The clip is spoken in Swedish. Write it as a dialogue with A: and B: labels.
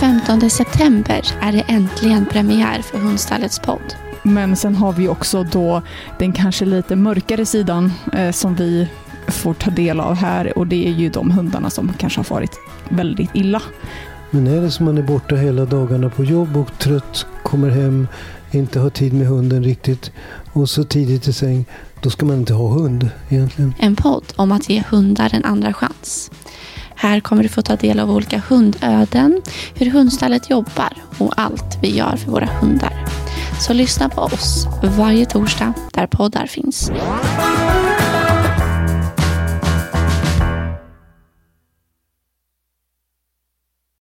A: Den 15 september är det äntligen premiär för Hundstallets podd.
B: Men sen har vi också då den kanske lite mörkare sidan eh, som vi får ta del av här och det är ju de hundarna som kanske har farit väldigt illa.
C: Men är det som man är borta hela dagarna på jobb och trött, kommer hem, inte har tid med hunden riktigt och så tidigt i säng, då ska man inte ha hund egentligen.
A: En podd om att ge hundar en andra chans. Här kommer du få ta del av olika hundöden, hur hundstallet jobbar och allt vi gör för våra hundar. Så lyssna på oss varje torsdag där poddar finns.